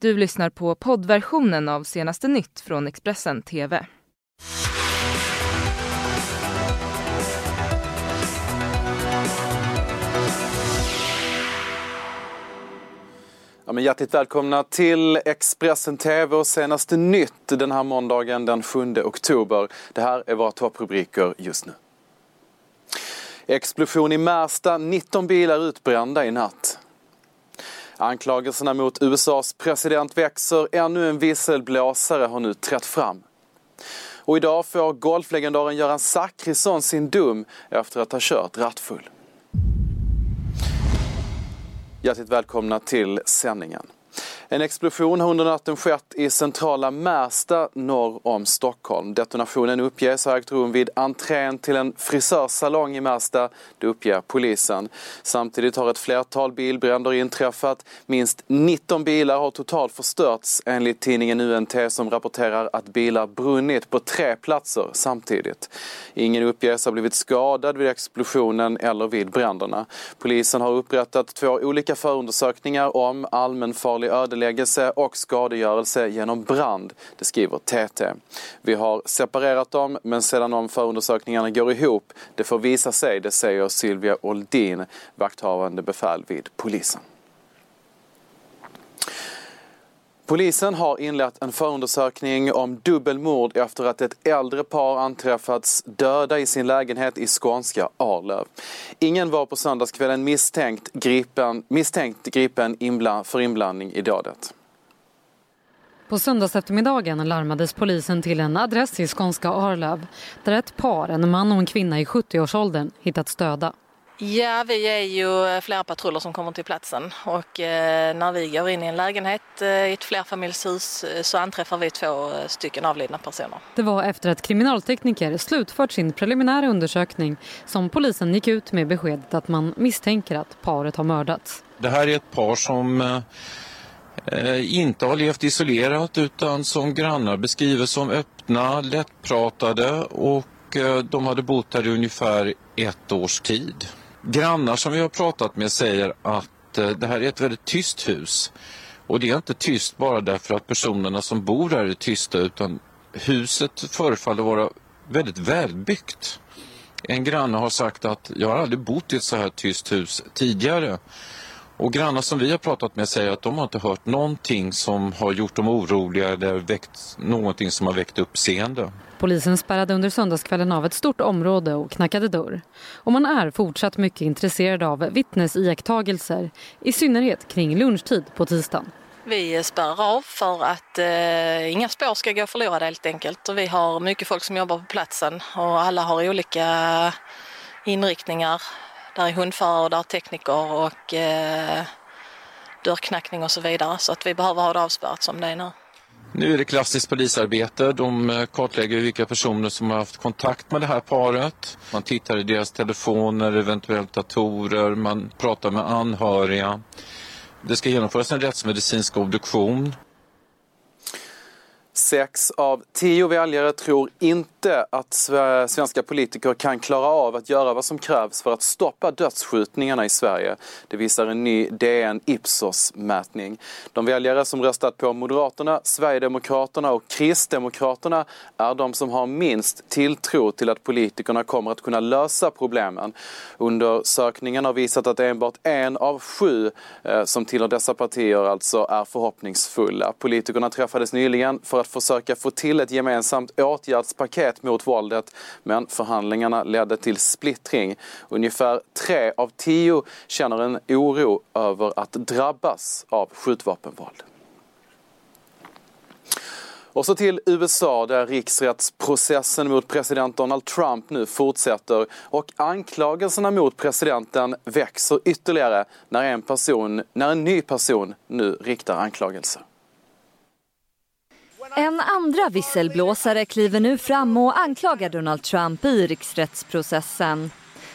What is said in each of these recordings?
Du lyssnar på poddversionen av senaste nytt från Expressen TV. Ja, men hjärtligt välkomna till Expressen TV och senaste nytt den här måndagen den 7 oktober. Det här är våra topprubriker just nu. Explosion i Märsta, 19 bilar utbrända i natt. Anklagelserna mot USAs president växer, ännu en visselblåsare har nu trätt fram. Och idag får golflegendaren Göran Zachrisson sin dom efter att ha kört rattfull. Hjärtligt välkomna till sändningen. En explosion har under natten skett i centrala Märsta norr om Stockholm. Detonationen uppges ha ägt rum vid entrén till en frisörsalong i Märsta, det uppger polisen. Samtidigt har ett flertal bilbränder inträffat. Minst 19 bilar har totalt förstörts enligt tidningen UNT som rapporterar att bilar brunnit på tre platser samtidigt. Ingen uppges ha blivit skadad vid explosionen eller vid bränderna. Polisen har upprättat två olika förundersökningar om allmänfarlig ödeläggelse ödeläggelse och skadegörelse genom brand, det skriver TT. Vi har separerat dem, men sedan om förundersökningarna går ihop, det får visa sig, det säger Sylvia Oldin, vakthavande befäl vid polisen. Polisen har inlett en förundersökning om dubbelmord efter att ett äldre par anträffats döda i sin lägenhet i skånska Arlöv. Ingen var på söndagskvällen misstänkt gripen, misstänkt gripen inbland, för inblandning i dådet. På söndagseftermiddagen larmades polisen till en adress i skånska Arlöv där ett par, en man och en kvinna i 70-årsåldern, hittats döda. Ja, vi är ju flera patruller som kommer till platsen och eh, när vi går in i en lägenhet eh, i ett flerfamiljshus eh, så anträffar vi två stycken avlidna personer. Det var efter att kriminaltekniker slutfört sin preliminära undersökning som polisen gick ut med beskedet att man misstänker att paret har mördats. Det här är ett par som eh, inte har levt isolerat utan som grannar beskriver som öppna, lättpratade och de hade bott här i ungefär ett års tid. Grannar som vi har pratat med säger att eh, det här är ett väldigt tyst hus. Och det är inte tyst bara därför att personerna som bor här är tysta utan huset förefaller vara väldigt välbyggt. En granne har sagt att jag har aldrig bott i ett så här tyst hus tidigare. Och grannar som vi har pratat med säger att de har inte hört någonting som har gjort dem oroliga eller väckt någonting som har väckt uppseende. Polisen spärrade under söndagskvällen av ett stort område och knackade dörr. Och man är fortsatt mycket intresserad av vittnesiakttagelser, i synnerhet kring lunchtid på tisdagen. Vi spärrar av för att eh, inga spår ska gå förlorade helt enkelt. Och vi har mycket folk som jobbar på platsen och alla har olika inriktningar. Där är hundförare och där är tekniker och eh, dörrknackning och så vidare. Så att vi behöver ha det avspärrat som det är nu. Nu är det klassiskt polisarbete. De eh, kartlägger vilka personer som har haft kontakt med det här paret. Man tittar i deras telefoner, eventuellt datorer, man pratar med anhöriga. Det ska genomföras en rättsmedicinsk obduktion. Sex av tio väljare tror inte att svenska politiker kan klara av att göra vad som krävs för att stoppa dödsskjutningarna i Sverige. Det visar en ny DN Ipsos-mätning. De väljare som röstat på Moderaterna, Sverigedemokraterna och Kristdemokraterna är de som har minst tilltro till att politikerna kommer att kunna lösa problemen. Undersökningen har visat att enbart en av sju eh, som tillhör dessa partier alltså är förhoppningsfulla. Politikerna träffades nyligen för att försöka få till ett gemensamt åtgärdspaket mot våldet men förhandlingarna ledde till splittring. Ungefär tre av tio känner en oro över att drabbas av skjutvapenvåld. Och så till USA där riksrättsprocessen mot president Donald Trump nu fortsätter och anklagelserna mot presidenten växer ytterligare när en, person, när en ny person nu riktar anklagelser. En andra visselblåsare kliver nu fram och anklagar Donald Trump i riksrättsprocessen.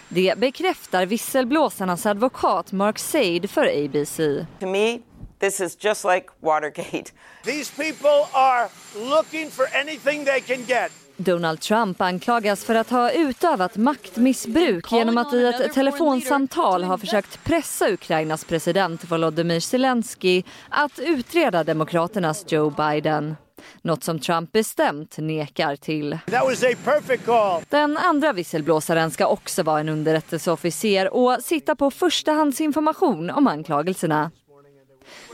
Det bekräftar visselblåsarnas advokat Mark Said för ABC. To me, this is just like Watergate. These people are looking for anything they can get. Donald Trump anklagas för att ha utövat maktmissbruk genom att i ett telefonsamtal ha försökt pressa Ukrainas president Volodymyr Zelensky att utreda Demokraternas Joe Biden. Något som Trump bestämt nekar till. Den andra visselblåsaren ska också vara en underrättelseofficer och sitta på förstahandsinformation om anklagelserna.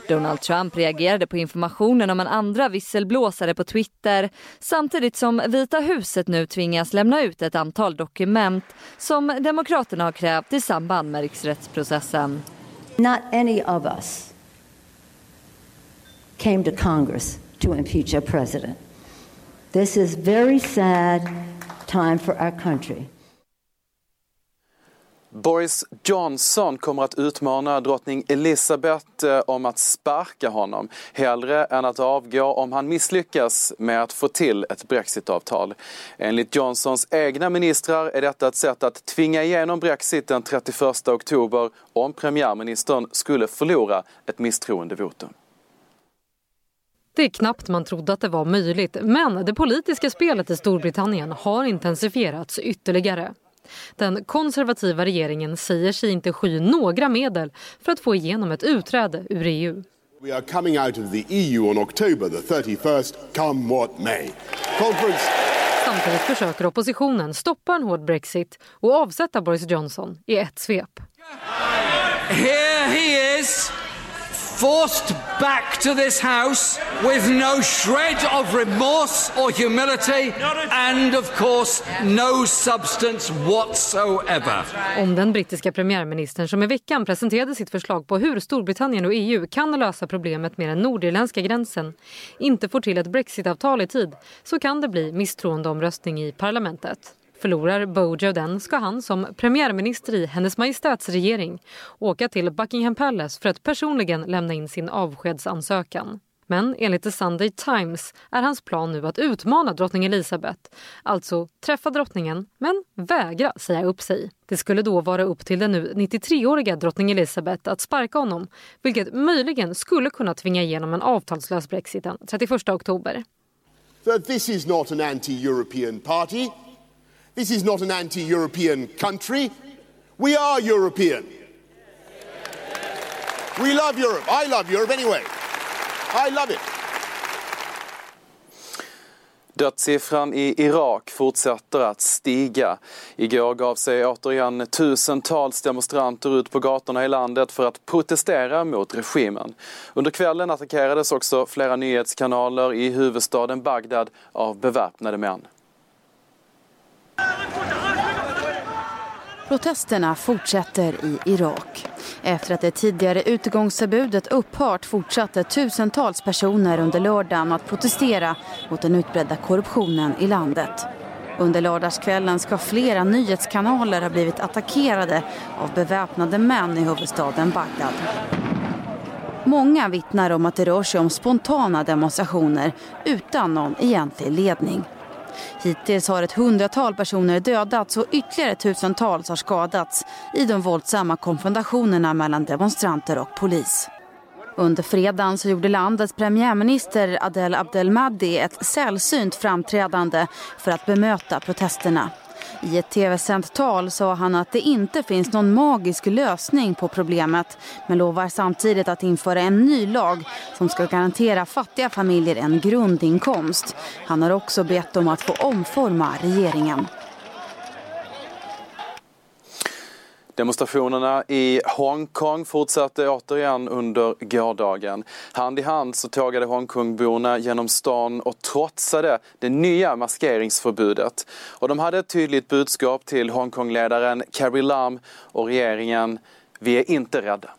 Donald Trump reagerade på informationen om en andra visselblåsare på Twitter samtidigt som Vita huset nu tvingas lämna ut ett antal dokument som Demokraterna har krävt i samband med riksrättsprocessen. Not any of us came to Congress to impeach a president. This is very sad time for our country. Boris Johnson kommer att utmana drottning Elizabeth eh, om att sparka honom hellre än att avgå om han misslyckas med att få till ett brexitavtal. Enligt Johnsons egna ministrar är detta ett sätt att tvinga igenom brexit den 31 oktober om premiärministern skulle förlora ett misstroendevotum. Det är knappt man trodde att det var möjligt men det politiska spelet i Storbritannien har intensifierats ytterligare. Den konservativa regeringen säger sig inte sky några medel för att få igenom ett utträde ur EU. We are coming out of the EU on October the 31st, come what may. Conference. Samtidigt försöker oppositionen stoppa en hård brexit och avsätta Boris Johnson i ett svep. Here he is forced back to this house with no shred of remorse or humility and of course no substance whatsoever. Om den brittiska premiärministern som i veckan presenterade sitt förslag på hur Storbritannien och EU kan lösa problemet med den nordirländska gränsen inte får till ett brexitavtal i tid så kan det bli misstroendeomröstning i parlamentet. Förlorar Bojo den ska han som premiärminister i Hennes Majestäts regering åka till Buckingham Palace för att personligen lämna in sin avskedsansökan. Men enligt The Sunday Times är hans plan nu att utmana drottning Elizabeth. Alltså träffa drottningen, men vägra säga upp sig. Det skulle då vara upp till den nu 93-åriga drottning Elizabeth att sparka honom vilket möjligen skulle kunna tvinga igenom en avtalslös brexit den 31 oktober. This is not an anti-European party. This is not an anti European country. We are European. We love Europe. I love Europe anyway. I love it. Dödssiffran i Irak fortsätter att stiga. Igår gav sig återigen tusentals demonstranter ut på gatorna i landet för att protestera mot regimen. Under kvällen attackerades också flera nyhetskanaler i huvudstaden Bagdad av beväpnade män. Protesterna fortsätter i Irak. Efter att det tidigare utegångsförbudet upphört fortsatte tusentals personer under lördagen att protestera mot den utbredda korruptionen i landet. Under lördagskvällen ska flera nyhetskanaler ha blivit attackerade av beväpnade män i huvudstaden Bagdad. Många vittnar om att det rör sig om spontana demonstrationer utan någon egentlig ledning. Hittills har ett hundratal personer dödats och ytterligare tusentals har skadats i de våldsamma konfrontationerna mellan demonstranter och polis. Under fredagen så gjorde landets premiärminister Adel Abdelmadi ett sällsynt framträdande för att bemöta protesterna. I ett tv-sänt tal sa han att det inte finns någon magisk lösning på problemet men lovar samtidigt att införa en ny lag som ska garantera fattiga familjer en grundinkomst. Han har också bett om att få omforma regeringen. Demonstrationerna i Hongkong fortsatte återigen under gårdagen. Hand i hand så tågade Hongkongborna genom stan och trotsade det nya maskeringsförbudet. Och de hade ett tydligt budskap till Hongkongledaren Carrie Lam och regeringen. Vi är inte rädda.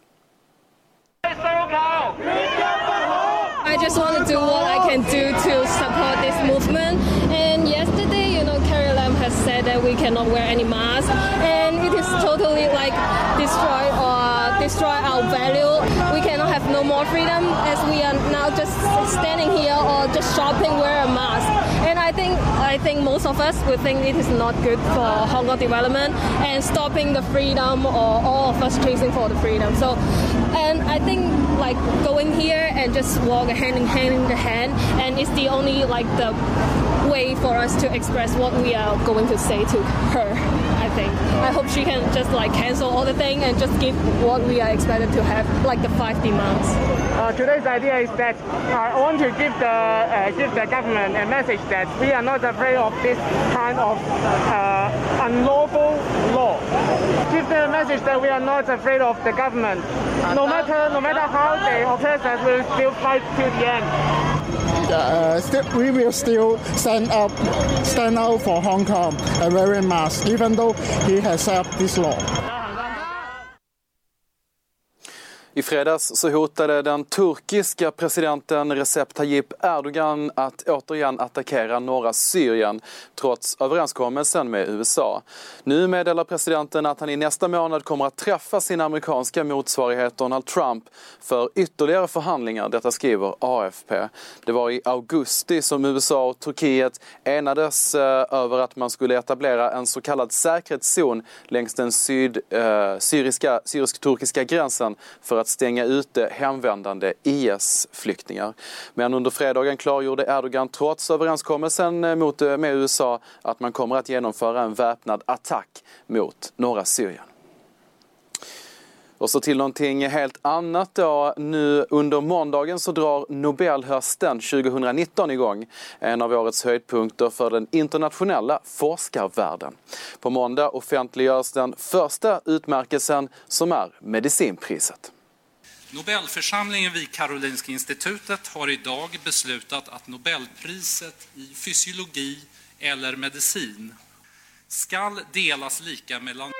I just want to do what I can do to support this movement. And yesterday, you know, Carrie Lam has said that we cannot wear any mask. Destroy our value, we cannot have no more freedom as we are now just standing here or just shopping, wear a mask. And I think I think most of us would think it is not good for Hong Kong development and stopping the freedom or all of us chasing for the freedom. So, and I think like going here and just walk hand in hand in the hand, and it's the only like the way for us to express what we are going to say to her. I hope she can just like cancel all the thing and just give what we are expected to have, like the five demands. Uh, today's idea is that I want to give the uh, give the government a message that we are not afraid of this kind of uh, unlawful law. Give them a message that we are not afraid of the government. No matter no matter how they oppress us, we'll still fight to the end. Uh, still, we will still stand up, stand out for Hong Kong and wearing masks, even though he has set up this law. I fredags så hotade den turkiska presidenten Recep Tayyip Erdogan att återigen attackera norra Syrien trots överenskommelsen med USA. Nu meddelar presidenten att han i nästa månad kommer att träffa sin amerikanska motsvarighet Donald Trump för ytterligare förhandlingar, detta skriver AFP. Det var i augusti som USA och Turkiet enades eh, över att man skulle etablera en så kallad säkerhetszon längs den syd, eh, syriska, syrisk-turkiska gränsen för att stänga ute hemvändande IS-flyktingar. Men under fredagen klargjorde Erdogan trots överenskommelsen eh, mot, eh, med USA att man kommer att genomföra en väpnad attack mot norra Syrien. Och så till någonting helt annat då. Nu under måndagen så drar Nobelhösten 2019 igång. En av årets höjdpunkter för den internationella forskarvärlden. På måndag offentliggörs den första utmärkelsen som är medicinpriset. Nobelförsamlingen vid Karolinska institutet har idag beslutat att Nobelpriset i fysiologi eller medicin skall delas lika mellan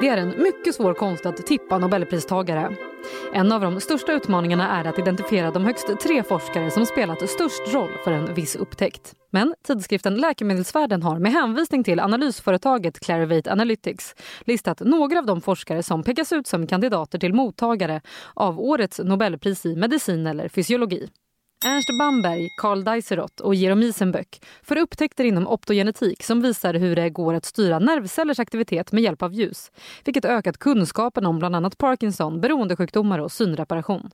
Det är en mycket svår konst att tippa Nobelpristagare. En av de största utmaningarna är att identifiera de högst tre forskare som spelat störst roll för en viss upptäckt. Men tidskriften Läkemedelsvärlden har med hänvisning till analysföretaget Clarivate Analytics listat några av de forskare som pekas ut som kandidater till mottagare av årets Nobelpris i medicin eller fysiologi. Ernst Bamberg, Karl Deiserot och Jerome Isenböck för upptäckter inom optogenetik som visar hur det går att styra nervcellers aktivitet med hjälp av ljus vilket ökat kunskapen om bland annat Parkinson, beroendesjukdomar och synreparation.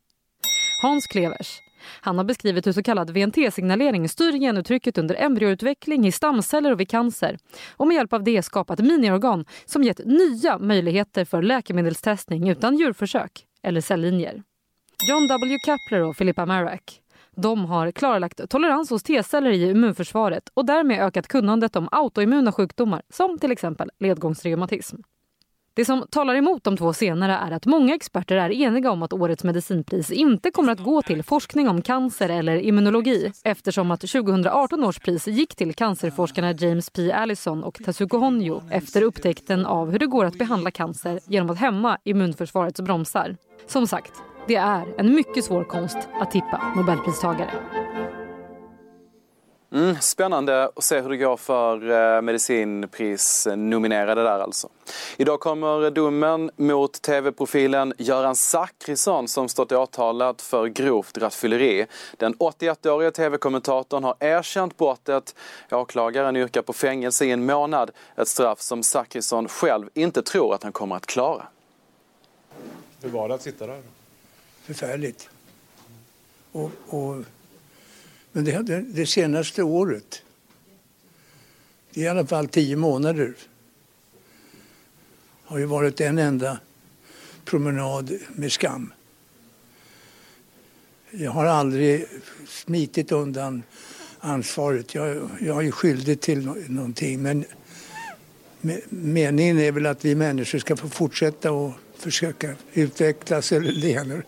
Hans Klevers. Han har beskrivit hur så kallad VNT-signalering styr genuttrycket under embryoutveckling i stamceller och vid cancer och med hjälp av det skapat miniorgan som gett nya möjligheter för läkemedelstestning utan djurförsök eller cellinjer. John W. Kapler och Philippa Marak. De har klarlagt tolerans hos T-celler i immunförsvaret och därmed ökat kunnandet om autoimmuna sjukdomar som till exempel ledgångsreumatism. Det som talar emot de två senare är att många experter är eniga om att årets medicinpris inte kommer att gå till forskning om cancer eller immunologi eftersom att 2018 års pris gick till cancerforskarna James P. Allison och Tatsuko Honjo efter upptäckten av hur det går att behandla cancer genom att hämma immunförsvarets bromsar. Som sagt, det är en mycket svår konst att tippa Nobelpristagare. Mm, spännande att se hur det går för eh, medicinprisnominerade där alltså. Idag kommer domen mot tv-profilen Göran Zachrisson som stått åtalad för grovt rattfylleri. Den 81-årige tv-kommentatorn har erkänt brottet. Åklagaren yrkar på fängelse i en månad, ett straff som Zachrisson själv inte tror att han kommer att klara. Hur var det att sitta där? Förfärligt. Och, och men det, det, det senaste året, det är i alla fall tio månader, har ju varit en enda promenad med skam. Jag har aldrig smitit undan ansvaret. Jag, jag är skyldig till någonting men meningen är väl att vi människor ska få fortsätta och försöka utvecklas eller det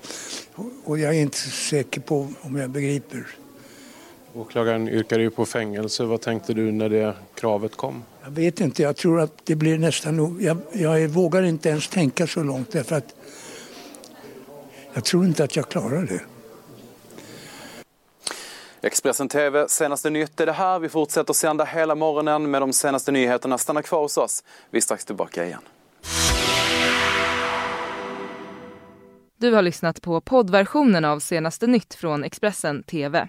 Och jag är inte säker på om jag begriper. Åklagaren yrkade ju på fängelse. Vad tänkte du när det kravet kom? Jag vet inte. Jag tror att det blir nästan. Jag, jag vågar inte ens tänka så långt därför att jag tror inte att jag klarar det. Expressen TV, senaste nytt är det här. Vi fortsätter sända hela morgonen med de senaste nyheterna. Stanna kvar hos oss. Vi är strax tillbaka igen. Du har lyssnat på poddversionen av senaste nytt från Expressen TV.